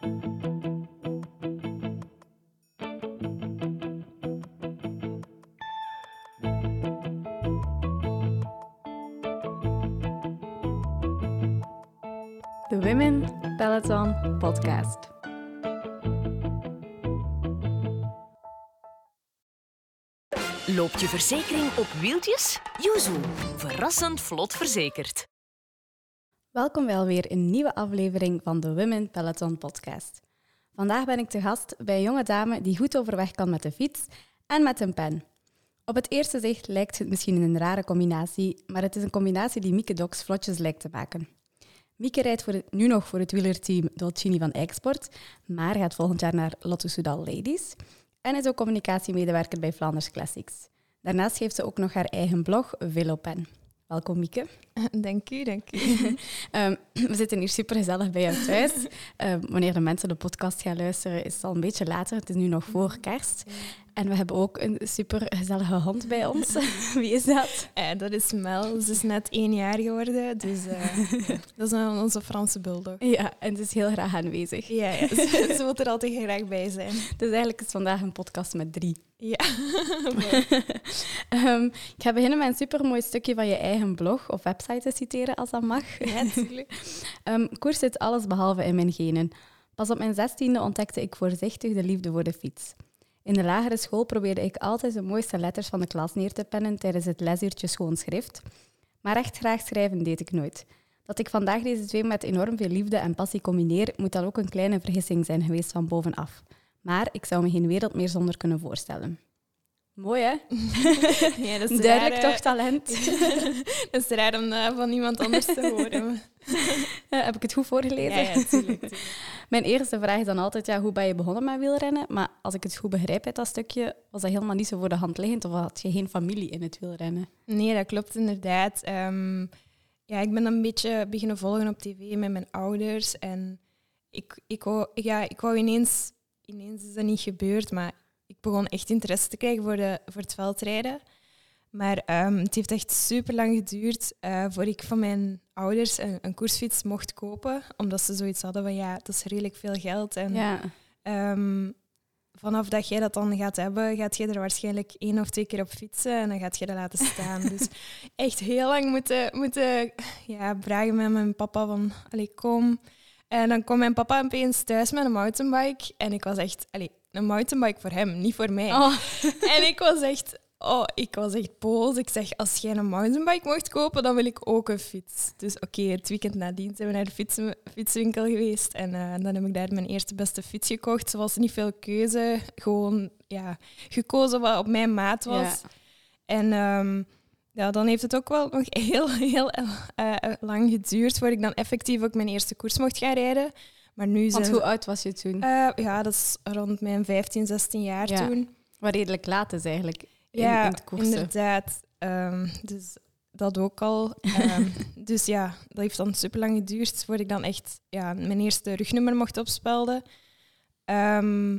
De Women Peloton Podcast. Loopt je verzekering op wieltjes? Yuzu, verrassend vlot verzekerd. Welkom bij alweer een nieuwe aflevering van de Women Peloton Podcast. Vandaag ben ik te gast bij een jonge dame die goed overweg kan met de fiets en met een pen. Op het eerste zicht lijkt het misschien een rare combinatie, maar het is een combinatie die Mieke Docs vlotjes lijkt te maken. Mieke rijdt voor nu nog voor het wielerteam Dolcini van Export, maar gaat volgend jaar naar Lotto Soudal Ladies en is ook communicatiemedewerker bij Flanders Classics. Daarnaast heeft ze ook nog haar eigen blog Velopen. Welkom Mieke. Dank u, dank u. Um, we zitten hier super gezellig bij jou thuis. Um, wanneer de mensen de podcast gaan luisteren, is het al een beetje later. Het is nu nog voor kerst. En we hebben ook een super gezellige hond bij ons. Wie is dat? Eh, dat is Mel. Ze is net één jaar geworden. Dus uh, dat is een, onze Franse bulldog. Ja, en ze is heel graag aanwezig. Ja, ja. Ze, ze wil er altijd graag bij zijn. Dus eigenlijk is vandaag een podcast met drie. Ja. um, ik ga beginnen met een supermooi stukje van je eigen blog of website te citeren, als dat mag. Ja, natuurlijk. um, koers zit alles behalve in mijn genen. Pas op mijn zestiende ontdekte ik voorzichtig de liefde voor de fiets. In de lagere school probeerde ik altijd de mooiste letters van de klas neer te pennen tijdens het lesuurtje schoon schrift. Maar echt graag schrijven deed ik nooit. Dat ik vandaag deze twee met enorm veel liefde en passie combineer, moet dan ook een kleine vergissing zijn geweest van bovenaf. Maar ik zou me geen wereld meer zonder kunnen voorstellen. Mooi, hè? Ja, dat is Duidelijk raar, toch talent. Dat is raar om dat van iemand anders te horen. Ja, heb ik het goed voorgelezen? Ja, ja, tuurlijk. Mijn eerste vraag is dan altijd, ja, hoe ben je begonnen met wielrennen? Maar als ik het goed begrijp uit dat stukje, was dat helemaal niet zo voor de hand liggend of had je geen familie in het wielrennen? Nee, dat klopt inderdaad. Ehm, ja, ik ben een beetje beginnen volgen op tv met mijn ouders. En ik, ik, wou, ja, ik wou ineens... Ineens is dat niet gebeurd, maar ik begon echt interesse te krijgen voor, de, voor het veldrijden. Maar ehm, het heeft echt super lang geduurd uh, voor ik van mijn ouders een, een, koersfiets mocht kopen. Omdat ze zoiets hadden van ja, dat is redelijk veel geld. En Ja. ehm, vanaf dat jij dat dan gaat hebben, gaat je er waarschijnlijk één of twee keer op fietsen en dan gaat je dat laten staan. dus echt heel lang moeten, moeten ja, vragen met mijn papa van allee, kom. En dan kwam mijn papa opeens thuis met een mountainbike. En ik was echt, allee, een mountainbike voor hem, niet voor mij. Oh, En ik was echt, oh, ik was echt boos. Ik zeg, als jij een mountainbike mocht kopen, dan wil ik ook een fiets. Dus oké, het weekend nadien zijn we naar de fiets, fietswinkel geweest. En eh, dan heb ik daar mijn eerste beste fiets gekocht. Er was niet veel keuze. Gewoon ja, gekozen wat op mijn maat was. Ja. En ehm, ja, dan heeft het ook wel nog heel, heel eh, eh, lang geduurd voordat ik dan effectief ook mijn eerste koers mocht gaan rijden. Maar nu want zijn hoe oud was je toen? eh, ja, dat is rond mijn 15, 16 jaar Ja. toen. Wat redelijk laat is eigenlijk in, Ja, in het inderdaad. Ehm, dus dat ook al. Ehm, dus ja, dat heeft dan super lang geduurd voordat ik dan echt ja, mijn eerste rugnummer mocht opspelden. Ehm,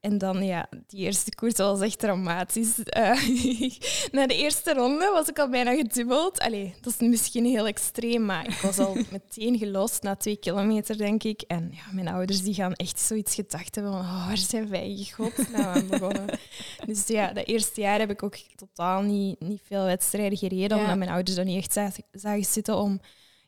en dan, ja, die eerste koers was echt dramatisch. Eh, na de eerste ronde was ik al bijna gedubbeld. Allee, dat is misschien heel extreem, maar ik was al meteen gelost na twee kilometer, denk ik. En ja, mijn ouders die gaan echt zoiets gedacht hebben van, oh, waar zijn wij in godsnaam aan begonnen? Dus ja, dat eerste jaar heb ik ook totaal niet, niet veel wedstrijden gereden, Ja. omdat mijn ouders dat niet echt zagen zitten om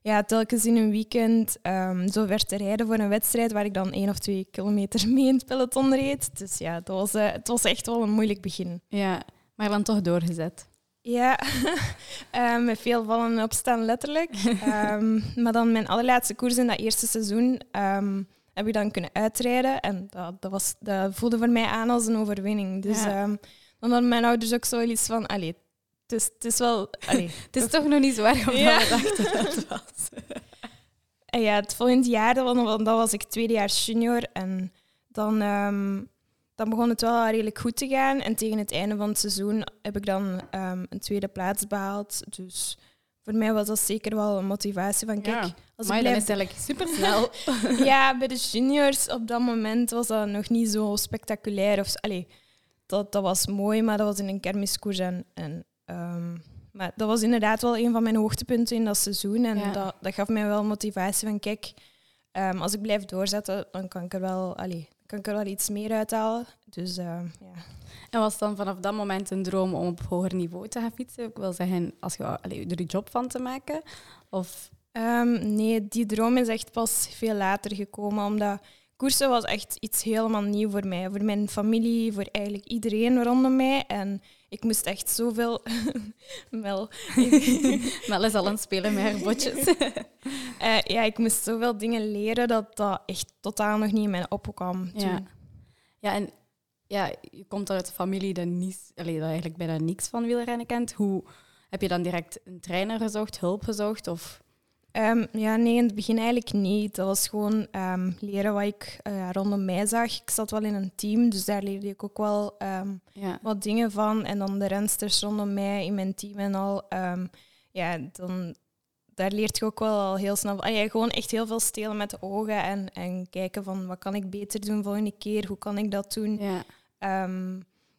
ja, telkens in een weekend ehm, zo ver te rijden voor een wedstrijd waar ik dan één of twee kilometer mee in het peloton reed. Dus ja, dat was, eh, het was echt wel een moeilijk begin. Ja, maar dan toch doorgezet. Ja, eh, met veel vallen en opstaan letterlijk. Ehm, maar dan mijn allerlaatste koers in dat eerste seizoen ehm, heb ik dan kunnen uitrijden. En dat, dat, was, dat voelde voor mij aan als een overwinning. Dus Ja. dan hadden mijn ouders ook zoiets van... Allee, is, het is wel... Allee, Het is toch nog niet zo erg omdat Ja. we dachten dat het was. En ja, het volgende jaar, was, dat was ik tweede jaar junior. En dan, ehm, dan begon het wel redelijk goed te gaan. En tegen het einde van het seizoen heb ik dan ehm, een tweede plaats behaald. Dus voor mij was dat zeker wel een motivatie van, kijk, Ja. als Maar ik dan is blijf... het eigenlijk super snel. Ja, bij de juniors op dat moment was dat nog niet zo spectaculair. Of, allee, dat, dat was mooi, maar dat was in een kermiskoers. En, en, ehm, maar dat was inderdaad wel een van mijn hoogtepunten in dat seizoen. En Ja. dat, dat gaf mij wel motivatie van, kijk, ehm, als ik blijf doorzetten, dan kan ik er wel, allee, kan ik er wel iets meer uithalen. Dus uh, ja. En was dan vanaf dat moment een droom om op hoger niveau te gaan fietsen? Ik wil zeggen, als je allee, er je job van te maken? Of... Um, nee, die droom is echt pas veel later gekomen, omdat koersen was echt iets helemaal nieuw voor mij. Voor mijn familie, voor eigenlijk iedereen rondom mij. En ik moest echt zoveel... Mel. Mel is al aan het spelen met haar botjes. uh, ja, ik moest zoveel dingen leren dat dat echt totaal nog niet in mij opkwam. Ja. ja, en ja, je komt uit een familie die, niet, allee, dat eigenlijk bijna niks van wielrennen kent. Hoe heb je dan direct een trainer gezocht, hulp gezocht? Of... Um, ja, nee, in het begin eigenlijk niet. Dat was gewoon um, leren wat ik uh, rondom mij zag. Ik zat wel in een team, dus daar leerde ik ook wel um, ja. wat dingen van. En dan de rensters rondom mij in mijn team en al. ja, dan, daar leert je ook wel al heel snel. Ah, ja, gewoon echt heel veel stelen met de ogen en, en kijken van wat kan ik beter doen volgende keer, hoe kan ik dat doen. Ja,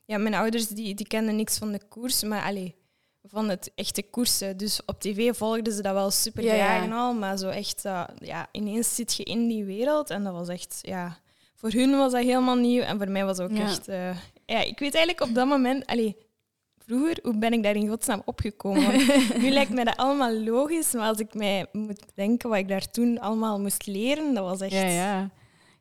ja mijn ouders die, die kenden niks van de koers, maar allee, van het echte koersen. Dus op tv volgden ze dat wel super graag en al, maar zo echt, uh, ja, ineens zit je in die wereld en dat was echt, ja, voor hun was dat helemaal nieuw en voor mij was ook echt, uh, ja, ik weet eigenlijk op dat moment, allee, vroeger, hoe ben ik daar in godsnaam opgekomen? nu lijkt mij dat allemaal logisch, maar als ik mij moet denken wat ik daar toen allemaal moest leren, dat was echt... Ja, ja.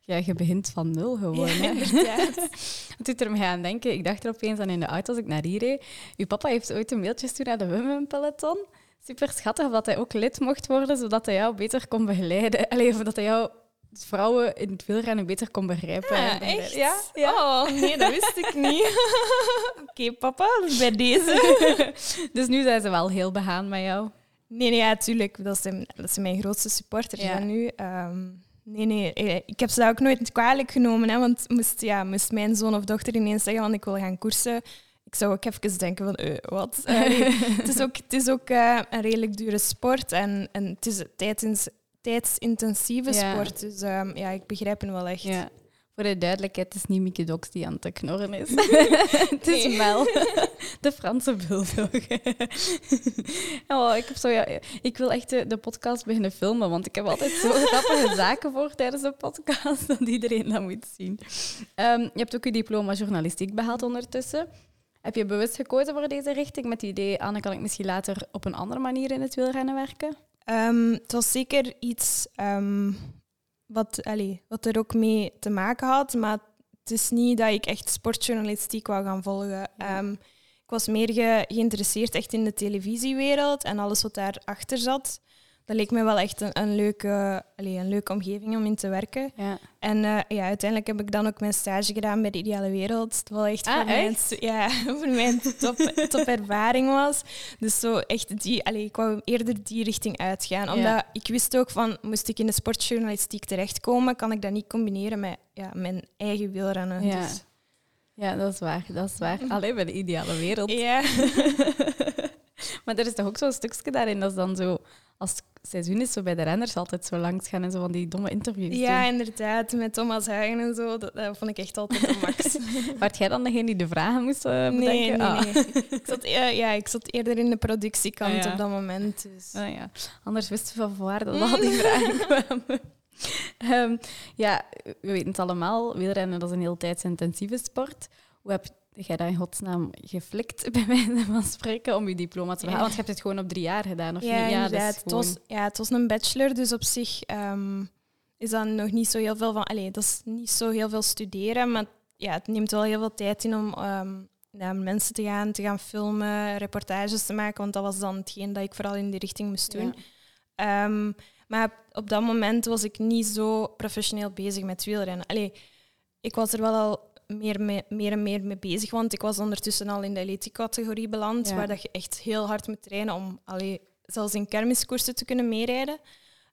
Ja, je begint van nul gewoon. Ja, Het doet er me aan denken. Ik dacht er opeens aan in de auto als ik naar hier reed. Uw papa heeft ooit een mailtje gestuurd naar de Women Peloton. Super schattig dat hij ook lid mocht worden, zodat hij jou beter kon begeleiden. Alleen dat hij jou vrouwen in het wielrennen beter kon begrijpen. Ja, echt? Ja? ja? Oh, nee, dat wist ik niet. Oké, papa, bij deze. dus nu zijn ze wel heel behaan met jou. Nee, nee, ja, tuurlijk. Dat zijn, dat zijn mijn grootste supporters ja. nu. Um, Nee, nee, eh, ik heb ze dat ook nooit kwalijk genomen. Hè, want moest, ja, moest mijn zoon of dochter ineens zeggen, want ik wil gaan koersen, ik zou ook even denken van, uh, wat? het is ook, het is ook uh, een redelijk dure sport en, en het is tijdens, tijdsintensieve ja. sport. Dus um, ja, ik begrijp hem wel echt. Ja. Voor de duidelijkheid, het is niet Mickey Dox die aan het knorren is. het is Mel, de Franse bulldog. oh, ik, heb zo, ja, ik wil echt de, de, podcast beginnen filmen, want ik heb altijd zo grappige zaken voor tijdens de podcast dat iedereen dat moet zien. Um, je hebt ook je diploma journalistiek behaald ondertussen. Heb je bewust gekozen voor deze richting met het idee, Anne, kan ik misschien later op een andere manier in het wielrennen werken? Um, het was zeker iets um, wat, allez, wat er ook mee te maken had. Maar het is niet dat ik echt sportjournalistiek wou gaan volgen. Um, ik was meer geïnteresseerd echt in de televisiewereld en alles wat daarachter zat dat leek me wel echt een, een leuke, allez, een leuke omgeving om in te werken. Ja. En uh, ja, uiteindelijk heb ik dan ook mijn stage gedaan bij de Ideale Wereld. Dat wel echt, ah, voor, Mijn, ja, voor mij een top, top ervaring was. Dus zo echt die, allez, ik wou eerder die richting uitgaan. Omdat ja. ik wist ook van, moest ik in de sportjournalistiek terechtkomen, kan ik dat niet combineren met ja, mijn eigen wielrennen. Ja. Dus. ja, dat is waar. Dat is waar. Alleen bij de Ideale Wereld. Ja. maar er is toch ook zo'n stukje daarin, dat is dan zo als het seizoen is, zo bij de renners altijd zo langs gaan en zo van die domme interviews Ja, inderdaad. Met Thomas Hagen en zo. Dat, vond ik echt altijd de max. Waart jij dan degene die de vragen moest uh, bedenken? Nee, nee, ah. nee. ik, zat, uh, ja, ik zat eerder in de productiekant ah, ja. op dat moment. Dus. Ah, ja. Anders wisten we van waar dat al die vragen kwamen. Um, ja, we weten het allemaal. Wielrennen dat is een heel tijdsintensieve sport. Hoe heb jij dat in godsnaam geflikt, bij mij van spreken, om je diploma te behalen? Want je hebt het gewoon op drie jaar gedaan, of ja, niet? Ja, dat het, was, ja, het was een bachelor, dus op zich um, is dat nog niet zo heel veel van... Allee, dat is niet zo heel veel studeren, maar ja, het neemt wel heel veel tijd in om um, naar mensen te gaan, te gaan filmen, reportages te maken, want dat was dan hetgeen dat ik vooral in die richting moest doen. Ja. Um, maar op dat moment was ik niet zo professioneel bezig met wielrennen. Allee, ik was er wel al meer, mee, meer en meer mee bezig. Want ik was ondertussen al in de elite-categorie beland, waar dat je echt heel hard moet trainen om allee, zelfs in kermiskoersen te kunnen meerijden.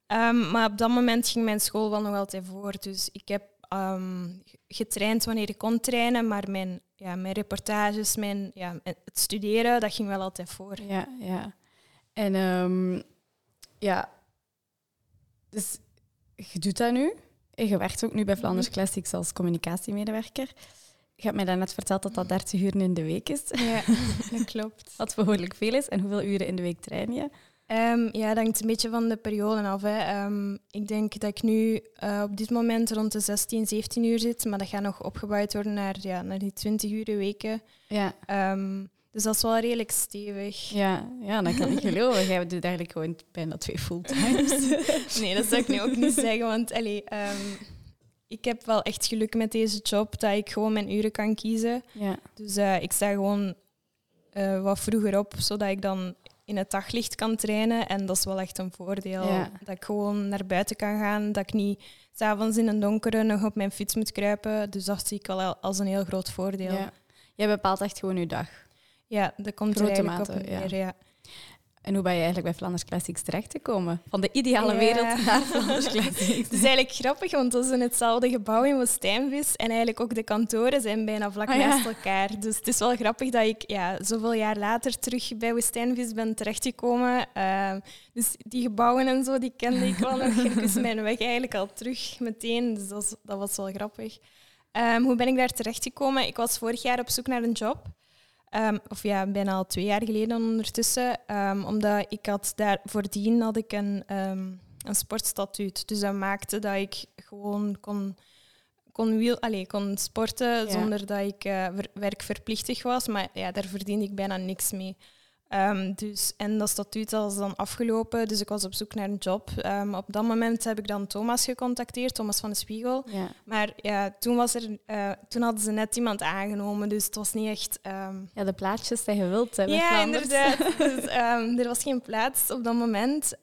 Um, maar op dat moment ging mijn school wel nog altijd voor. Dus ik heb um, getraind wanneer ik kon trainen, maar mijn, ja, mijn reportages, mijn, ja, het studeren, dat ging wel altijd voor. Ja, ja. En um, ja, dus je doet dat nu? Je werkt ook nu bij Flanders mhm. Classics als communicatiemedewerker. Je hebt mij daarnet verteld dat dat 30 uur in de week is. Ja, dat klopt. Wat behoorlijk veel is. En hoeveel uren in de week train je? Ehm, ja, dat hangt een beetje van de periode af. Hè. Ehm, ik denk dat ik nu eh, op dit moment rond de 16, 17 uur zit, maar dat gaat nog opgebouwd worden naar, ja, naar die 20 uur weken. Ja. Ehm, dus dat is wel redelijk stevig. Ja, ja, dat kan ik geloven. Jij doet eigenlijk gewoon bijna twee fulltimes. nee, dat zou ik nu ook niet zeggen, want allee, ik heb wel echt geluk met deze job dat ik gewoon mijn uren kan kiezen. Ja. Dus uh, ik sta gewoon uh, wat vroeger op, zodat ik dan in het daglicht kan trainen. En dat is wel echt een voordeel. Ja. Dat ik gewoon naar buiten kan gaan. Dat ik niet s'avonds in een donkere nog op mijn fiets moet kruipen. Dus dat zie ik wel als een heel groot voordeel. Ja. Jij bepaalt echt gewoon je dag. Ja, dat komt Grote er eigenlijk mate, op neer. Ja. En hoe ben je eigenlijk bij Flanders Classics terecht te komen? Van de ideale wereld naar Flanders Classics. Het is eigenlijk grappig, want is in hetzelfde gebouw in Woestijnvis. En eigenlijk ook de kantoren zijn bijna vlak Ah, ja. naast elkaar. Dus het is wel grappig dat ik ja, zoveel jaar later terug bij Woestijnvis ben terechtgekomen. Uh, dus die gebouwen en zo, die kende ik wel nog. Ik wist mijn weg eigenlijk al terug meteen. Dus dat, is, dat was wel grappig. Um, hoe ben ik daar terechtgekomen? Ik was vorig jaar op zoek naar een job. Um, of ja, bijna al twee jaar geleden ondertussen. Um, omdat ik had daar voordien had ik een, um, een sportstatuut. Dus dat maakte dat ik gewoon kon, kon, wiel, allez, kon sporten Ja. zonder dat ik uh, ver, werkverplichtig was. Maar ja, daar verdiende ik bijna niks mee. Um, dus, en dat statuut was dan afgelopen, dus ik was op zoek naar een job. Um, op dat moment heb ik dan Thomas gecontacteerd, Thomas van de Spiegel. Ja. Maar ja, toen, was er, uh, toen hadden ze net iemand aangenomen, dus het was niet echt... Um... ja, de plaatjes die je wilt hebben. Ja, inderdaad. dus, er was geen plaats op dat moment.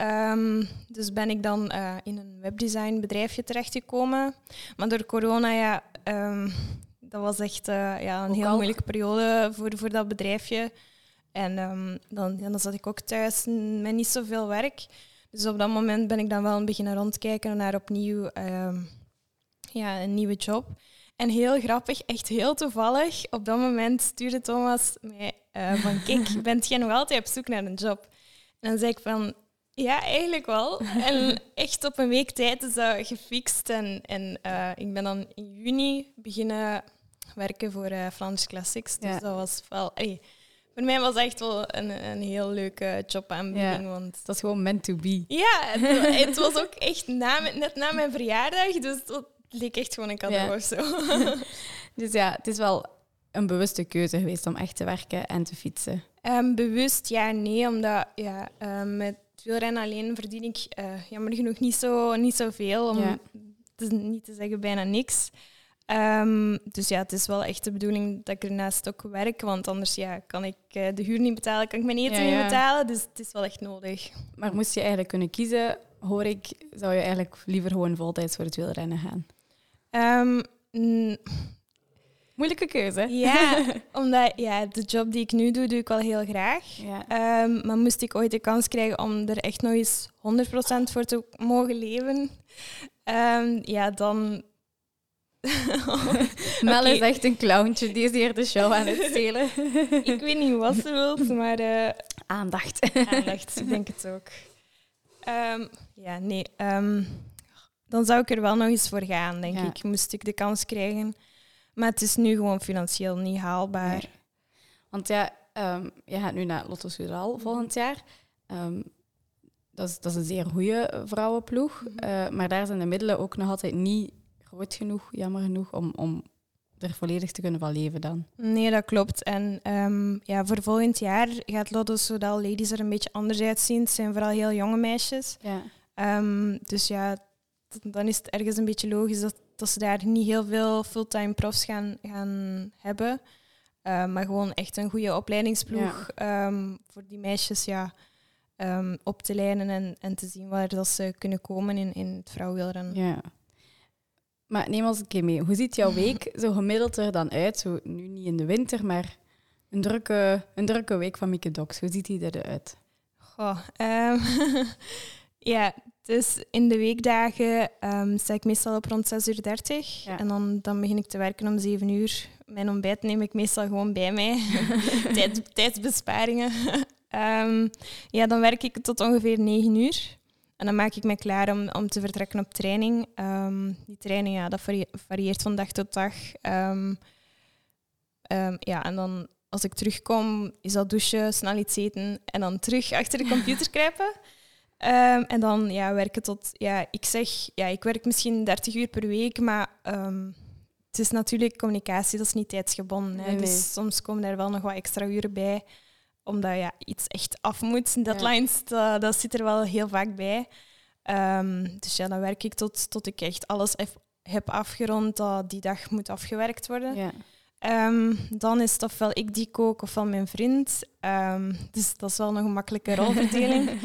dus ben ik dan uh, in een webdesignbedrijfje terechtgekomen. Maar door corona, ja... dat was echt uh, ja, een Ook heel al. moeilijke periode voor, voor dat bedrijfje. En um, dan, ja, dan zat ik ook thuis met niet zoveel werk. Dus op dat moment ben ik dan wel een beginnen rondkijken naar opnieuw um, ja, een nieuwe job. En heel grappig, echt heel toevallig, op dat moment stuurde Thomas mij uh, van kijk, bent jij nog altijd op zoek naar een job? En dan zei ik van, ja, eigenlijk wel. En echt op een week tijd is dat gefixt. En, en uh, ik ben dan in juni beginnen werken voor uh, Flanders Classics. Dus Ja. dat was wel... Hey, voor mij was echt wel een, een heel leuke jobaanbieding. Ja. Want Dat is gewoon meant to be. ja, het, het was ook echt na, net na mijn verjaardag. Dus dat leek echt gewoon een cadeau Ja. of zo. Dus ja, het is wel een bewuste keuze geweest om echt te werken en te fietsen. Ehm, bewust ja, nee, omdat ja, ehm, met wielrennen alleen verdien ik eh, jammer genoeg niet, zo, niet zoveel, om Ja. te, niet te zeggen bijna niks. Ehm, dus ja, het is wel echt de bedoeling dat ik ernaast ook werk, want anders ja, kan ik eh, de huur niet betalen, kan ik mijn eten Ja, ja. niet betalen, dus het is wel echt nodig. Maar moest je eigenlijk kunnen kiezen, hoor ik, zou je eigenlijk liever gewoon voltijds voor het wielrennen gaan. Ehm, mm, Moeilijke keuze. hè? ja, omdat ja, de job die ik nu doe, doe ik wel heel graag. Ja. Ehm, maar moest ik ooit de kans krijgen om er echt nog eens 100% voor te mogen leven, ja, dan. Mel is echt een clowntje, die is hier de show aan het stelen. ik weet niet wat ze wilt, maar eh, Aandacht. aandacht, ik denk het ook. Ehm, ja, nee. ehm, dan zou ik er wel nog eens voor gaan, denk Ja. ik. Moest ik de kans krijgen. Maar het is nu gewoon financieel niet haalbaar. Nee. Want ja, ehm, je gaat nu naar Lotto Soudal volgend jaar. Dat, is, dat is een zeer goede vrouwenploeg. Mhm. Eh, maar daar zijn de middelen ook nog altijd niet groot genoeg, jammer genoeg, om, om er volledig te kunnen van leven dan. Nee, dat klopt. En ehm, ja, voor volgend jaar gaat Lotto Soudal Ladies er een beetje anders uitzien. Het zijn vooral heel jonge meisjes. Ja. Ehm, dus ja, dan is het ergens een beetje logisch dat, dat ze daar niet heel veel fulltime profs gaan, gaan hebben. Ehm, maar gewoon echt een goede opleidingsploeg voor die meisjes ja, op te leiden en, en te zien waar dat ze kunnen komen in, in het vrouwenwielrennen. ja. Maar neem ons een keer mee. Hoe ziet jouw week zo gemiddeld er dan uit? Zo, nu niet in de winter, maar een drukke, een drukke week van Mieke Docs. Hoe ziet die eruit? Goh, ehm, ja, dus in de weekdagen ehm, sta ik meestal op rond 6.30 uur. 30, Ja. En dan, dan begin ik te werken om 7 uur. Mijn ontbijt neem ik meestal gewoon bij mij. Tijd, tijdsbesparingen. Ehm, ja, dan werk ik tot ongeveer 9 uur. En dan maak ik me klaar om, om te vertrekken op training. Ehm, die training ja, dat varie- varieert van dag tot dag. Ehm, ehm, ja, en dan als ik terugkom, is dat douchen, snel iets eten en dan terug achter de computer kruipen. En dan ja, werken tot, ja, ik zeg, ja, ik werk misschien 30 uur per week, maar het is natuurlijk communicatie, dat is niet tijdsgebonden. Hè. Nee, nee. Dus soms komen er wel nog wat extra uren bij, omdat ja, iets echt af moet. Deadlines, dat, dat zit er wel heel vaak bij. Ehm, dus ja, dan werk ik tot, tot ik echt alles heb, afgerond dat die dag moet afgewerkt worden. Ja. Ehm, dan is het ofwel ik die kook ofwel mijn vriend. Ehm, dus dat is wel nog een makkelijke rolverdeling.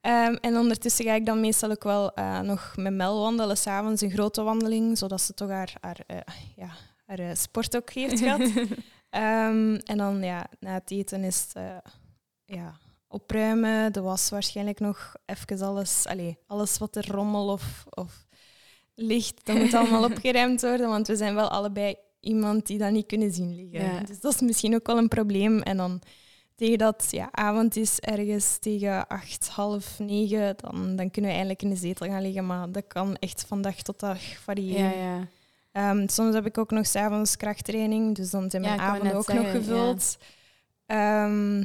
En ondertussen ga ik dan meestal ook wel eh, nog met Mel wandelen, s'avonds een grote wandeling, zodat ze toch haar, haar, eh, ja, haar eh, sport ook heeft gehad. Ehm, en dan ja, na het eten is het eh, ja, opruimen, de was waarschijnlijk nog even alles, allee, alles wat er rommel of, of ligt, dat moet allemaal opgeruimd worden, want we zijn wel allebei iemand die dat niet kunnen zien liggen. Ja. Dus dat is misschien ook wel een probleem. En dan tegen dat ja, avond is, ergens tegen acht, half negen, dan, dan kunnen we eindelijk in de zetel gaan liggen. Maar dat kan echt van dag tot dag variëren. Ja, ja. Ehm, soms heb ik ook nog s'avonds krachttraining, dus dan zijn Ja, mijn wou avonden ook nog gevuld. Ehm,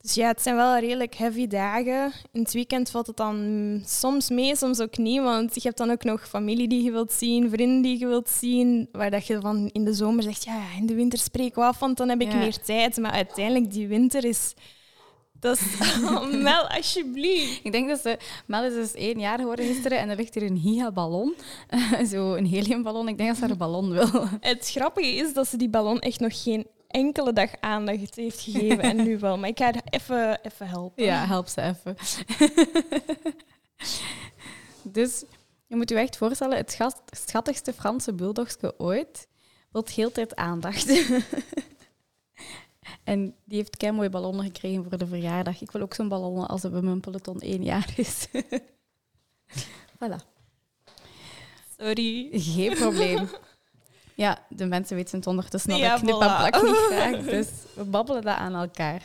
dus ja, het zijn wel redelijk heavy dagen. In het weekend valt het dan soms mee, soms ook niet, want je hebt dan ook nog familie die je wilt zien, vrienden die je wilt zien, waar dat je van in de zomer zegt, ja, ja, in de winter spreek ik af, want dan heb ik Ja. meer tijd. Maar uiteindelijk, die winter is... Dat is... Oh, Mel, alsjeblieft. Ik denk dat ze... Mel is dus één jaar geworden gisteren en er ligt hier een gigaballon. Zo een heliumballon. Ik denk dat ze haar ballon wil. Het grappige is dat ze die ballon echt nog geen enkele dag aandacht heeft gegeven. En nu wel. Maar ik ga haar even, even helpen. Ja, help ze even. dus je moet je echt voorstellen, het schat- schattigste Franse bulldogske ooit wil heel tijd aandacht. En die heeft kei mooie ballonnen gekregen voor de verjaardag. Ik wil ook zo'n ballonnen als het bij mijn peloton één jaar is. voilà. Sorry. Geen probleem. Ja, de mensen weten het ondertussen al. Ja, ik knip voilà. en plak niet graag, dus we babbelen dat aan elkaar.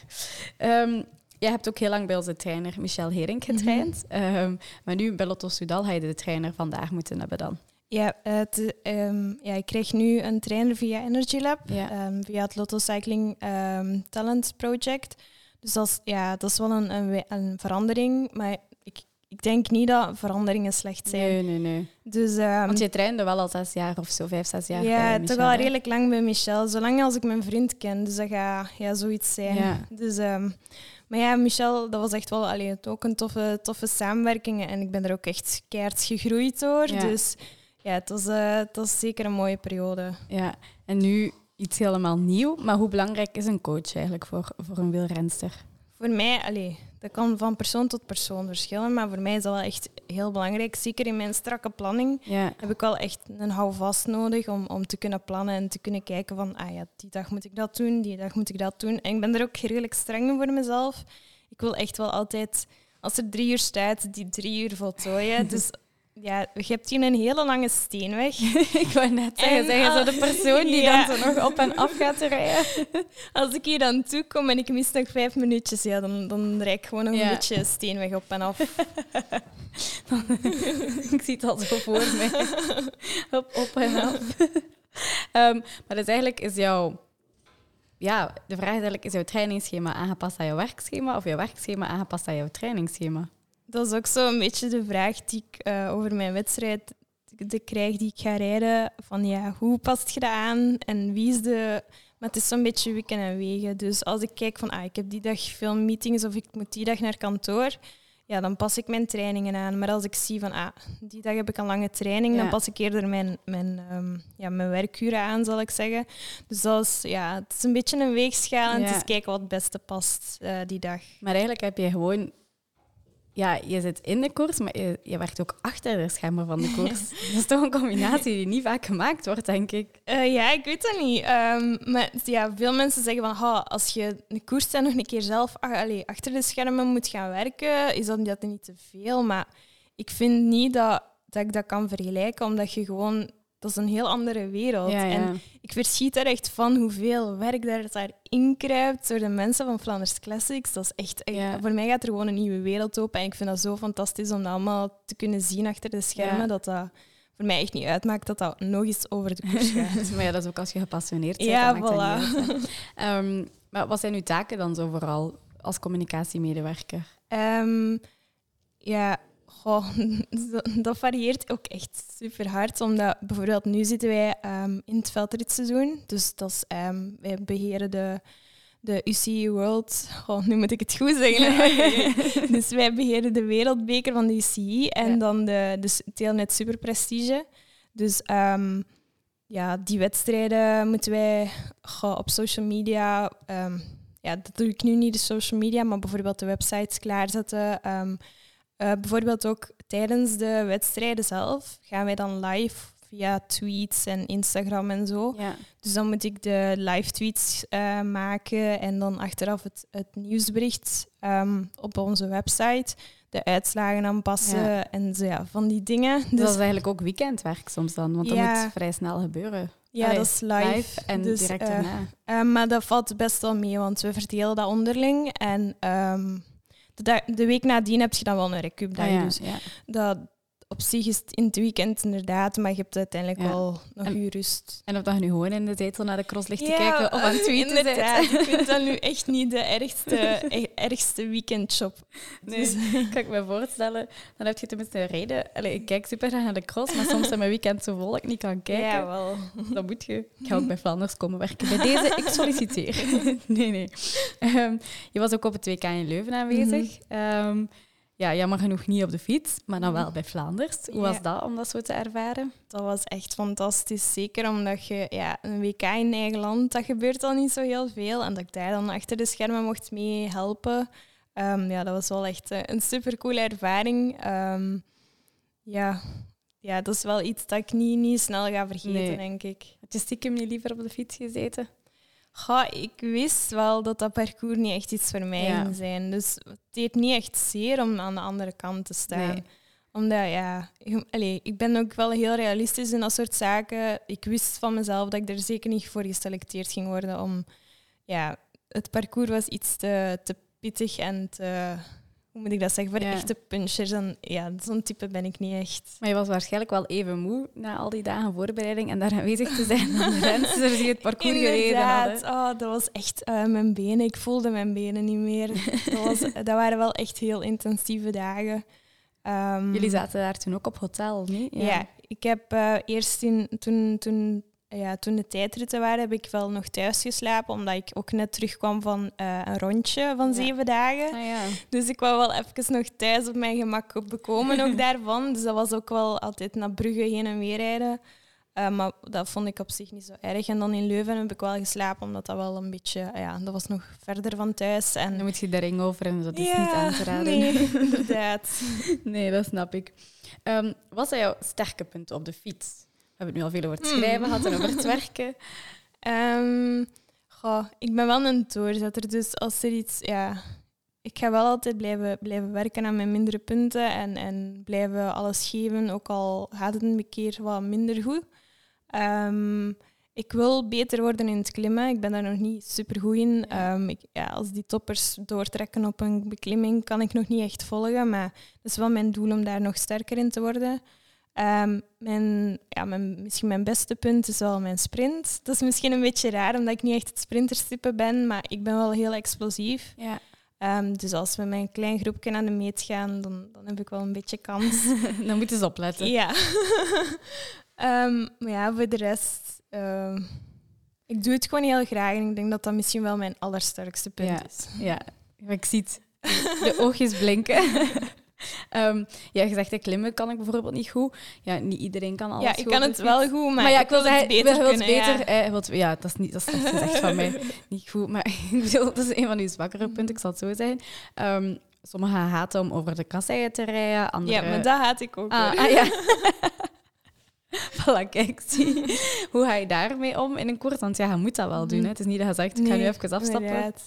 Ehm jij hebt ook heel lang bij onze trainer Michel Hering getraind. Ehm, maar nu bij Lotto Soudal had je de trainer vandaag moeten hebben dan. Ja, het, ehm, ja, ik krijg nu een trainer via Energy Lab. Ja. ehm, via het Lotto Cycling ehm, Talent Project. Dus dat is, ja, dat is wel een, een, een verandering. Maar ik, ik denk niet dat veranderingen slecht zijn. Nee, nee, nee. Dus, Want je trainde wel al zes jaar of zo, vijf, zes jaar ja, toch al hè? redelijk lang bij Michel. Zolang als ik mijn vriend ken. Dus dat gaat ja, zoiets zijn. Ja. Dus, maar ja, Michel, dat was echt wel allee, ook een toffe, toffe samenwerking. En ik ben er ook echt keihard gegroeid door. Ja. Dus ja, het was, eh, het was zeker een mooie periode. Ja, en nu iets helemaal nieuw. Maar hoe belangrijk is een coach eigenlijk voor, voor een wielrenster? Voor mij, allee, dat kan van persoon tot persoon verschillen. Maar voor mij is dat wel echt heel belangrijk. Zeker in mijn strakke planning Ja, heb ik wel echt een houvast nodig om, om te kunnen plannen en te kunnen kijken van, ah ja, die dag moet ik dat doen, die dag moet ik dat doen. En ik ben er ook redelijk streng voor mezelf. Ik wil echt wel altijd, als er drie uur staat, die drie uur voltooien. Dus ja, je hebt hier een hele lange steenweg. ik wou net zeggen, En, zeg je zo de persoon die ja. dan zo nog op en af gaat rijden. Als ik hier dan toe kom en ik mis nog vijf minuutjes, ja, dan, dan rijd ik gewoon Ja. een beetje steenweg op en af. ik zie het al zo voor mij. op, op en af. Ehm, maar dus eigenlijk is jouw... Ja, de vraag is eigenlijk, is jouw trainingsschema aangepast aan jouw werkschema of jouw werkschema aangepast aan jouw trainingsschema? Dat is ook zo een beetje de vraag die ik eh, over mijn wedstrijd de krijg die ik ga rijden. Van ja, hoe past je dat aan en wie is de... Maar het is zo'n beetje wikken en wegen. Dus als ik kijk van, ah, ik heb die dag veel meetings of ik moet die dag naar kantoor, ja, dan pas ik mijn trainingen aan. Maar als ik zie van, ah, die dag heb ik een lange training, Ja. dan pas ik eerder mijn, mijn, ehm, ja, mijn werkuren aan, zal ik zeggen. Dus dat is, ja, het is een beetje een weegschaal en Ja. het is kijken wat het beste past eh, die dag. Maar eigenlijk heb je gewoon... Ja, je zit in de koers, maar je, je werkt ook achter de schermen van de koers. Dat is toch een combinatie die niet vaak gemaakt wordt, denk ik. Eh, ja, ik weet het niet. Ehm, maar ja, veel mensen zeggen van ha, als je de koers dan nog een keer zelf ach- allee, achter de schermen moet gaan werken, is dat, dat niet te veel. Maar ik vind niet dat, dat ik dat kan vergelijken, omdat je gewoon... Dat is een heel andere wereld. Ja, ja. En ik verschiet er echt van hoeveel werk daar, daarin kruipt door de mensen van Flanders Classics. Dat is echt, Ja. Voor mij gaat er gewoon een nieuwe wereld open. En ik vind dat zo fantastisch om dat allemaal te kunnen zien achter de schermen. Dat dat voor mij echt niet uitmaakt dat dat nog eens over de koers gaat. maar ja, dat is ook als je gepassioneerd bent. Ja, dan maakt dat voilà. niet uit, hè. Ehm, Maar wat zijn uw taken dan zo vooral als communicatiemedewerker? Ehm, ja, goh, dat- varieert ook echt super hard. Omdat bijvoorbeeld nu zitten wij ehm, in het veldritseizoen. Dus dat is, ehm, wij beheren de, de UCI World. Goh, nu moet ik het goed zeggen. dus wij beheren de wereldbeker van de UCI en Ja. dan de, de Telnet Super Prestige. Dus ehm, ja, die wedstrijden moeten wij goh, op social media. ja, dat doe ik nu niet, de social media, maar bijvoorbeeld de websites klaarzetten. Eh, bijvoorbeeld ook tijdens de wedstrijden zelf gaan wij dan live via tweets en Instagram en zo. Ja. Dus dan moet ik de live tweets eh, maken en dan achteraf het, het nieuwsbericht ehm, op onze website, de uitslagen aanpassen Ja. en zo, ja, van die dingen. Dus Dus dat is eigenlijk ook weekendwerk soms dan, want dat Ja. moet vrij snel gebeuren. ja, Allee, dat is live. en Dus, direct eh, daarna. Maar dat valt best wel mee, want we verdelen dat onderling. En ehm, de, week nadien heb je dan wel een recup. Ah, ja, Dus ja. dat, op zich is het in het weekend inderdaad, maar je hebt uiteindelijk Ja. wel nog En- je rust. En of dat je nu gewoon in de zetel naar de cross ligt te kijken of aan het eh, tweeten inderdaad. Ik vind dat nu echt niet de ergste, e- ergste weekendshop. Nee, Dus- kan ik me voorstellen. Dan heb je tenminste een reden. Allee, ik kijk super graag naar de cross, maar soms zijn mijn weekend zo vol dat ik niet kan kijken. Ja, wel. Dan moet je. Ik ga ook bij Vlaanders komen werken. Bij deze, ik solliciteer. nee, nee. Ehm, je was ook op het WK in Leuven aanwezig. Ehm, ja, jammer genoeg niet op de fiets, maar dan wel bij Vlaanders. Hoe was dat om dat zo te ervaren? Dat was echt fantastisch. Zeker omdat je ja, een WK in eigen land, dat gebeurt al niet zo heel veel. En dat ik daar dan achter de schermen mocht mee helpen. Ehm, ja, dat was wel echt eh, een supercoole ervaring. Ehm, ja. ja, dat is wel iets dat ik niet, niet snel ga vergeten, Nee. denk ik. Had je stiekem niet liever op de fiets gezeten? Goh, ik wist wel dat dat parcours niet echt iets voor mij Ja. ging zijn. Dus het deed niet echt zeer om aan de andere kant te staan. Nee. Omdat, ja... ik- Allee, ik ben ook wel heel realistisch in dat soort zaken. Ik wist van mezelf dat ik er zeker niet voor geselecteerd ging worden om... Ja, het parcours was iets te, te pittig en te... Hoe moet ik dat zeggen? Voor Ja. echte punchers. En ja, zo'n type ben ik niet echt. Maar je was waarschijnlijk wel even moe na al die dagen voorbereiding en daar aanwezig te zijn dan de rensters die het parcours gereden hadden. Oh, dat was echt eh, mijn benen. Ik voelde mijn benen niet meer. dat, was, dat waren wel echt heel intensieve dagen. Ehm, Jullie zaten daar toen ook op hotel, niet? Ja, ik heb eh, eerst in, toen, toen, ja, toen de tijdritten waren, heb ik wel nog thuis geslapen, omdat ik ook net terugkwam van eh, een rondje van Ja. zeven dagen. Ah, ja. Dus ik wou wel even nog thuis op mijn gemak bekomen ook daarvan. Dus dat was ook wel altijd naar Brugge heen en weer rijden. Eh, maar dat vond ik op zich niet zo erg. En dan in Leuven heb ik wel geslapen, omdat dat wel een beetje... Ja, dat was nog verder van thuis. En Dan moet je de ring over en dat is Ja, niet aan te raden. Nee, inderdaad. Nee, dat snap ik. Ehm, wat zijn jouw sterke punten op de fiets? Hebben het nu al veel over het Hmm. schrijven gehad en over het werken. Ehm, goh, ik ben wel een doorzetter, dus als er iets... Ja, ik ga wel altijd blijven, blijven werken aan mijn mindere punten en, en blijven alles geven, ook al gaat het een keer wat minder goed. Ehm, ik wil beter worden in het klimmen. Ik ben daar nog niet super goed in. Ehm, ik, ja, als die toppers doortrekken op een beklimming, kan ik nog niet echt volgen. Maar het is wel mijn doel om daar nog sterker in te worden. Ehm, mijn, ja, mijn, misschien mijn beste punt is wel mijn sprint. Dat is misschien een beetje raar, omdat ik niet echt het sprinterstype ben, maar ik ben wel heel explosief. Ja. Ehm, dus als we met een klein groepje aan de meet gaan, dan, dan heb ik wel een beetje kans. Dan moeten ze opletten. ja. Ehm, maar ja, voor de rest... ik doe het gewoon heel graag en ik denk dat dat misschien wel mijn allersterkste punt Ja. is. Ja, ik zie het. De oogjes blinken. Ehm, ja, je zegt, klimmen kan ik bijvoorbeeld niet goed. Ja, niet iedereen kan alles ja, goed ik op kan de het wel goed, maar, Maar ja, ik wil het beter je wilt kunnen. ja. beter, eh, je wilt- ja, dat is niet dat is gezegd van mij. Niet goed, maar ik bedoel, dat is een van uw zwakkere punten, ik zal het zo zeggen. Ehm, sommigen haten om over de kasseien te rijden, anderen... Ja, maar dat haat ik ook. Ah, ah, ja. voilà, kijk, zie. Hoe ga je daarmee om in een koers? Want ja, je moet dat wel doen. Hè. Het is niet dat je zegt, ik ga nu even afstappen. inderdaad.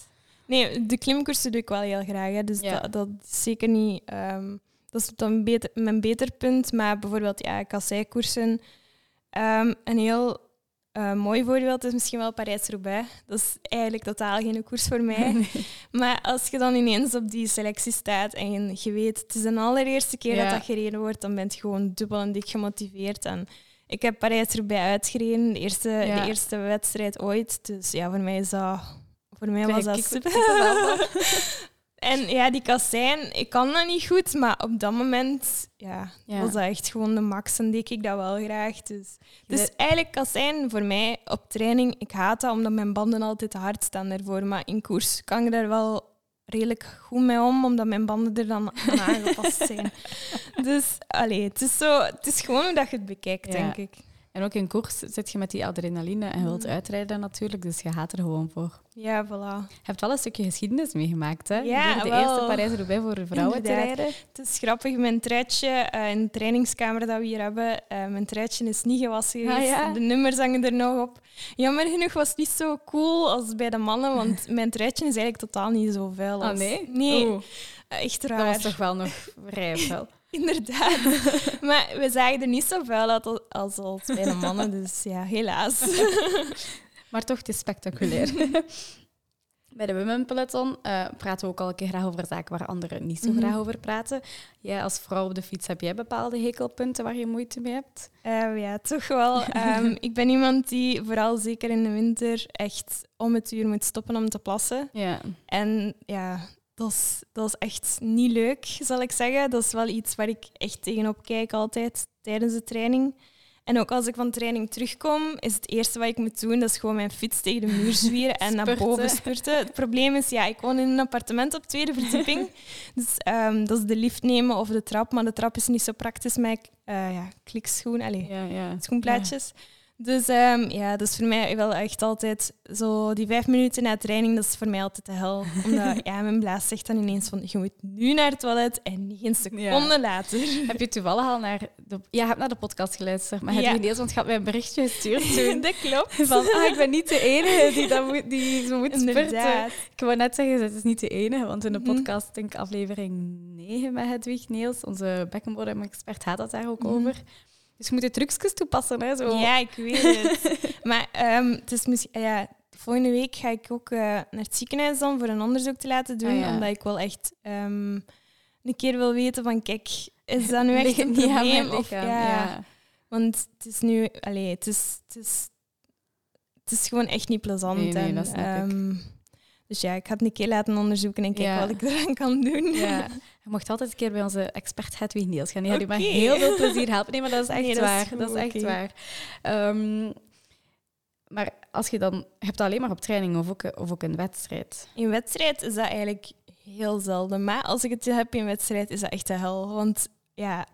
Nee, de klimkoersen doe ik wel heel graag. Hè. Dus Ja. dat, dat is zeker niet... ehm, dat is dan beter, mijn beter punt. Maar bijvoorbeeld ja, kasseikoersen... ehm een heel eh, mooi voorbeeld is misschien wel Parijs-Roubaix. Dat is eigenlijk totaal geen koers voor mij. Maar als je dan ineens op die selectie staat en je, je weet, het is de allereerste keer Ja. dat dat gereden wordt, dan ben je gewoon dubbel en dik gemotiveerd. En ik heb Parijs-Roubaix uitgereden, de eerste, Ja. de eerste wedstrijd ooit. Dus ja, voor mij is dat voor mij was dat super. En ja, die kassijn, ik kan dat niet goed, maar op dat moment ja, Ja. was dat echt gewoon de max en deed ik dat wel graag. Dus, dus eigenlijk kassijn voor mij op training, ik haat dat omdat mijn banden altijd te hard staan daarvoor. Maar in koers kan ik daar wel redelijk goed mee om, omdat mijn banden er dan aan aangepast zijn. Dus allee, het, is zo, het is gewoon hoe dat je het bekijkt, Ja. denk ik. En ook in koers zit je met die adrenaline en je wilt Mm. uitrijden natuurlijk, dus je gaat er gewoon voor. Ja, voilà. Je hebt wel een stukje geschiedenis meegemaakt, hè? Ja, de wel. eerste Parijs-Roubaix voor vrouwen te rijden. Het is grappig, mijn truitje eh, in de trainingskamer dat we hier hebben, eh, mijn truitje is niet gewassen Ah, geweest. ja? De nummers hangen er nog op. Jammer genoeg was het niet zo cool als bij de mannen, want mijn truitje is eigenlijk totaal niet zo vuil. Ah, als- nee? Nee, Oeh, echt dat raar. was toch wel nog vrij vuil. Inderdaad. maar we zagen er niet zo vuil uit als, als, bij de mannen, dus ja, helaas. Maar toch, het is spectaculair. Bij de Women Peloton eh, praten we ook al een keer graag over zaken waar anderen niet zo Mhm. graag over praten. Jij als vrouw op de fiets, heb jij bepaalde hekelpunten waar je moeite mee hebt? Eh, ja, toch wel. Ehm, ik ben iemand die vooral zeker in de winter echt om het uur moet stoppen om te plassen. Ja. En ja, dat is, dat is echt niet leuk, zal ik zeggen. Dat is wel iets waar ik echt tegenop kijk altijd tijdens de training. En ook als ik van training terugkom, is het eerste wat ik moet doen, dat is gewoon mijn fiets tegen de muur zwieren en naar boven spurten. Het probleem is, ja, ik woon in een appartement op tweede verdieping. dus ehm, dat is de lift nemen of de trap. Maar de trap is niet zo praktisch met eh ja, klikschoen. Ja, ja. schoenplaatjes. Dus ehm, ja, dat is voor mij wel echt altijd zo die vijf minuten na training, dat is voor mij altijd de hel. Omdat ja, mijn blaas zegt dan ineens van je moet nu naar het toilet en niet een seconde later. Heb je toevallig al naar de... Ja, je hebt naar de podcast geluisterd, maar heb Ja. je want je had mij een berichtje gestuurd toen. dat klopt. Van, ah, ik ben niet de enige die, dat moet, die zo moet spurten. Inderdaad. Ik wou net zeggen, het is niet de enige, want in de Mhm. podcast, denk ik aflevering 9 met Hedwig Niels, onze bekkenbodem-expert, gaat het daar ook Mhm. over. Dus je moet de trucjes toepassen. Hè, zo. Ja, ik weet het. maar ehm, het is misschien, ja, volgende week ga ik ook eh, naar het ziekenhuis dan voor een onderzoek te laten doen, Ah, ja. omdat ik wel echt ehm, een keer wil weten van kijk, is dat nu echt een probleem? Of, ja. ja. Want het is nu, allee, het is, het is, het is gewoon echt niet plezant. Nee, nee, en, dat snap ik. Dus ja, ik ga het een keer laten onderzoeken en kijken Ja. wat ik eraan kan doen. Ja. Je mocht altijd een keer bij onze expert Hedwig Niels gaan. Die gaat u met Oké. heel veel plezier helpen. Nee, maar dat is echt Nee, dat is waar. goed, dat is echt waar. Ehm, maar als je dan... Je hebt dat alleen maar op training of ook, of ook een wedstrijd. In wedstrijd is dat eigenlijk heel zelden. Maar als ik het heb in wedstrijd, is dat echt de hel. Want ja,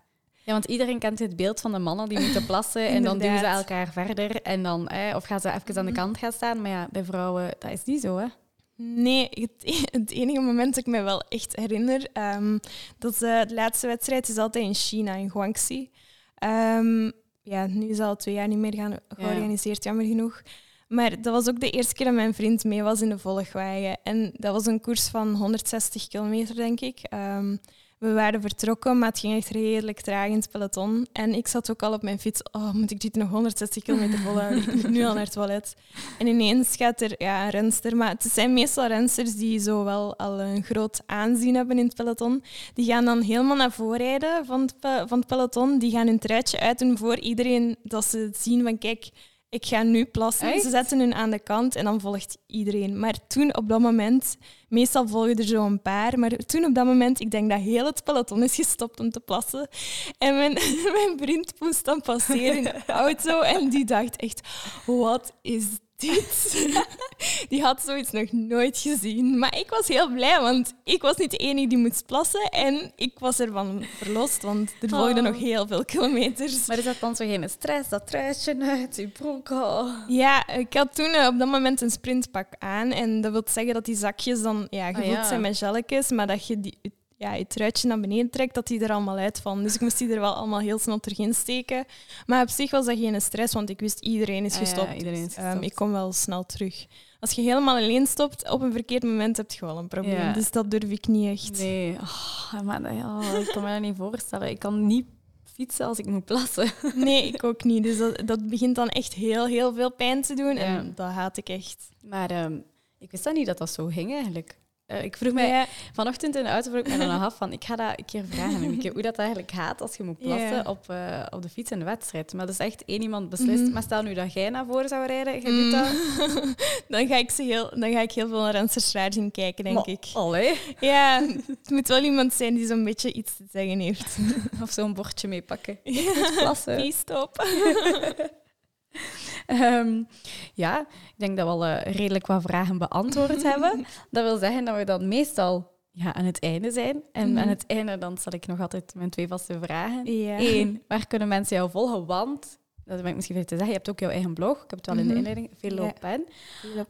Ja, want iedereen kent het beeld van de mannen die moeten plassen en dan duwen ze elkaar verder. En dan, eh, of gaan ze even aan de kant gaan staan. Maar ja, bij vrouwen, dat is niet zo, hè? Nee, het, het enige moment dat ik me wel echt herinner, ehm, dat is, eh, de laatste wedstrijd is altijd in China, in Guangxi. Ehm, ja, nu is al twee jaar niet meer gaan, georganiseerd, jammer genoeg. Maar dat was ook de eerste keer dat mijn vriend mee was in de volgwagen. En dat was een koers van 160 kilometer, denk ik. Ehm, we waren vertrokken, maar het ging echt redelijk traag in het peloton. En ik zat ook al op mijn fiets. Oh, moet ik dit nog 160 kilometer volhouden? Ik moet nu al naar het toilet. En ineens gaat er ja, een renster, maar het zijn meestal rensters die zo wel al een groot aanzien hebben in het peloton. Die gaan dan helemaal naar voren rijden van het, van het peloton. Die gaan hun truitje uitdoen voor iedereen dat ze zien van kijk, ik ga nu plassen. Echt? Ze zetten hun aan de kant en dan volgt iedereen. Maar toen op dat moment, meestal volgen er zo een paar, maar toen op dat moment, ik denk dat heel het peloton is gestopt om te plassen. En mijn, mijn vriend moest dan passeren in de auto en die dacht echt, wat is dit? Die had zoiets nog nooit gezien. Maar ik was heel blij, want ik was niet de enige die moest plassen en ik was ervan verlost, want er volgden Oh. nog heel veel kilometers. Maar is dat dan zo geen stress, dat truitje uit, je broek oh. Ja, ik had toen eh, op dat moment een sprintpak aan. En dat wil zeggen dat die zakjes dan ja, gevuld Ah, ja. zijn met gelletjes, maar dat je die, ja, je truitje naar beneden trekt, dat die er allemaal uitvallen. Dus ik moest die er wel allemaal heel snel terug steken. Maar op zich was dat geen stress, want ik wist iedereen is Ah, ja, gestopt. iedereen is Ehm, gestopt. ik kom wel snel terug. Als je helemaal alleen stopt, op een verkeerd moment heb je wel een probleem. Ja. Dus dat durf ik niet echt. Nee, oh, maar, oh, ik kan me dat niet voorstellen. Ik kan niet fietsen als ik moet plassen. Nee, ik ook niet. Dus dat, dat begint dan echt heel, heel veel pijn te doen. Ja. En dat haat ik echt. Maar ehm, ik wist dat niet dat dat zo ging eigenlijk. Eh, ik vroeg mij Ja. vanochtend in de auto vroeg ik mij dan af van ik ga dat een keer vragen hoe dat eigenlijk gaat als je moet plassen Ja. op, eh, op de fiets in de wedstrijd. Maar dat is echt één iemand beslist. Mhm. Maar stel nu dat jij naar voren zou rijden, jij doet dat. dan, ga ik ze heel, dan ga ik heel veel naar Randstad Raging kijken, denk Maar, ik. allee. Ja, het moet wel iemand zijn die zo'n beetje iets te zeggen heeft. Of zo'n bordje meepakken. Plassen. Please stop. Ehm, ja, ik denk dat we al eh, redelijk wat vragen beantwoord hebben. Dat wil zeggen dat we dan meestal ja, aan het einde zijn. En Mhm. aan het einde dan stel ik nog altijd mijn twee vaste vragen. Ja. Eén, waar kunnen mensen jou volgen? Want, dat ben ik misschien vergeten te zeggen, je hebt ook jouw eigen blog. Ik heb het wel in de Mhm. inleiding, Veel Ja.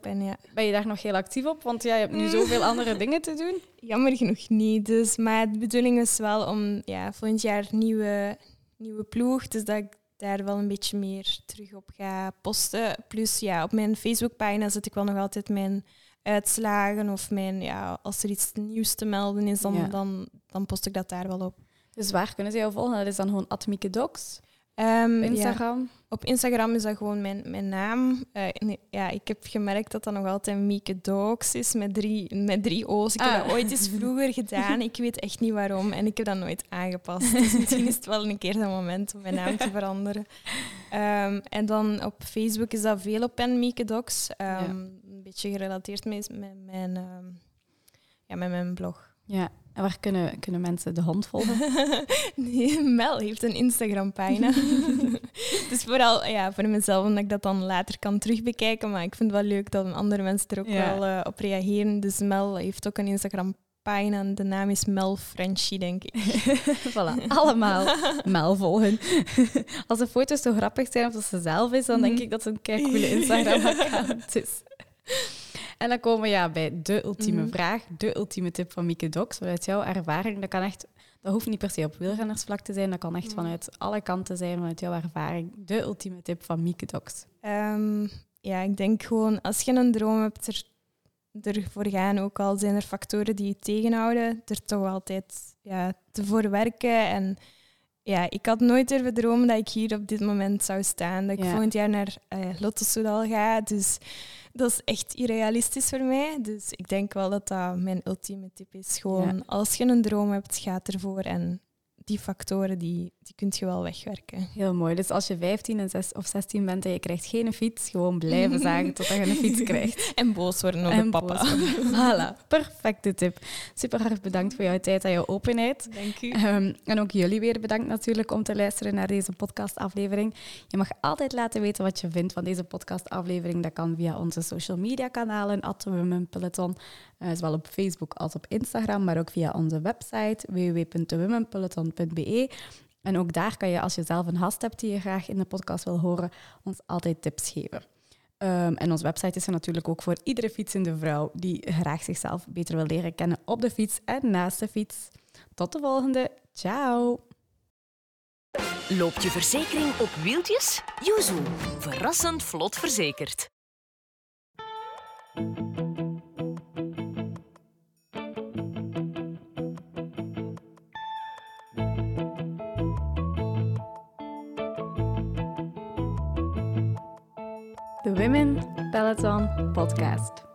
Pen. Ja. Ben je daar nog heel actief op? Want ja, je hebt nu zoveel andere dingen te doen. Jammer genoeg niet. Dus, maar de bedoeling is wel om ja, volgend jaar nieuwe, nieuwe ploeg. Dus dat ik daar wel een beetje meer terug op ga posten. Plus ja, op mijn Facebookpagina zet ik wel nog altijd mijn uitslagen. Of mijn, ja, als er iets nieuws te melden is, dan, Ja. dan, dan post ik dat daar wel op. Dus waar kunnen ze jou volgen? Dat is dan gewoon Docs Ehm, ja, Instagram. Op Instagram is dat gewoon mijn, mijn naam. Eh, nee, ja, ik heb gemerkt dat dat nog altijd Mieke Dogs is met drie, met drie O's. Ik heb Ah. dat ooit eens vroeger gedaan. Ik weet echt niet waarom en ik heb dat nooit aangepast. Dus misschien is het wel een keer een moment om mijn naam te veranderen. Ehm, en dan op Facebook is dat veel op en Mieke Dogs. Ehm, Ja. Een beetje gerelateerd met, met, mijn, ehm, ja, met mijn blog. Ja. En waar kunnen, kunnen mensen de hond volgen? Nee, Mel heeft een Instagram-pagina. dus vooral ja, voor mezelf, omdat ik dat dan later kan terugbekijken. Maar ik vind het wel leuk dat andere mensen er ook Ja. wel eh, op reageren. Dus Mel heeft ook een Instagram-pagina en de naam is Mel Frenchie, denk ik. voilà, allemaal Mel volgen. Als de foto's zo grappig zijn of dat ze zelf is, dan denk Mhm. ik dat het een kei coole Instagram-account is. En dan komen we ja, bij de ultieme Mhm. vraag, de ultieme tip van Mieke Docs. Vanuit jouw ervaring, dat kan echt, dat hoeft niet per se op wielrennersvlak te zijn, dat kan echt Mhm. vanuit alle kanten zijn, vanuit jouw ervaring. De ultieme tip van Mieke Docs. Ehm, ja, ik denk gewoon, als je een droom hebt, er, ervoor gaan. Ook al zijn er factoren die je tegenhouden, er toch altijd ja, te voor werken. En ja, ik had nooit durven dromen dat ik hier op dit moment zou staan. Dat ik Ja. volgend jaar naar uh, Lotto Soudal ga. Dus dat is echt irrealistisch voor mij. Dus ik denk wel dat dat mijn ultieme tip is. Gewoon, Ja. als je een droom hebt, ga ervoor. En die factoren, die, die kun je wel wegwerken. Heel mooi. Dus als je 15 en 6 of 16 bent en je krijgt geen fiets, gewoon blijven zagen totdat je een fiets krijgt. En boos worden op En papa. Voilà, perfecte tip. Super hard bedankt voor jouw tijd en jouw openheid. Dank u. Ehm, en ook jullie weer bedankt natuurlijk om te luisteren naar deze podcastaflevering. Je mag altijd laten weten wat je vindt van deze podcastaflevering. Dat kan via onze social media kanalen, at Women Peloton, zowel op Facebook als op Instagram, maar ook via onze website www.womenpeloton.be. En ook daar kan je, als je zelf een gast hebt die je graag in de podcast wil horen, ons altijd tips geven. Um, en onze website is er natuurlijk ook voor iedere fietsende vrouw die graag zichzelf beter wil leren kennen op de fiets en naast de fiets. Tot de volgende. Ciao. Loopt je verzekering op wieltjes? Yuzu. Verrassend vlot verzekerd. Women Peloton Podcast.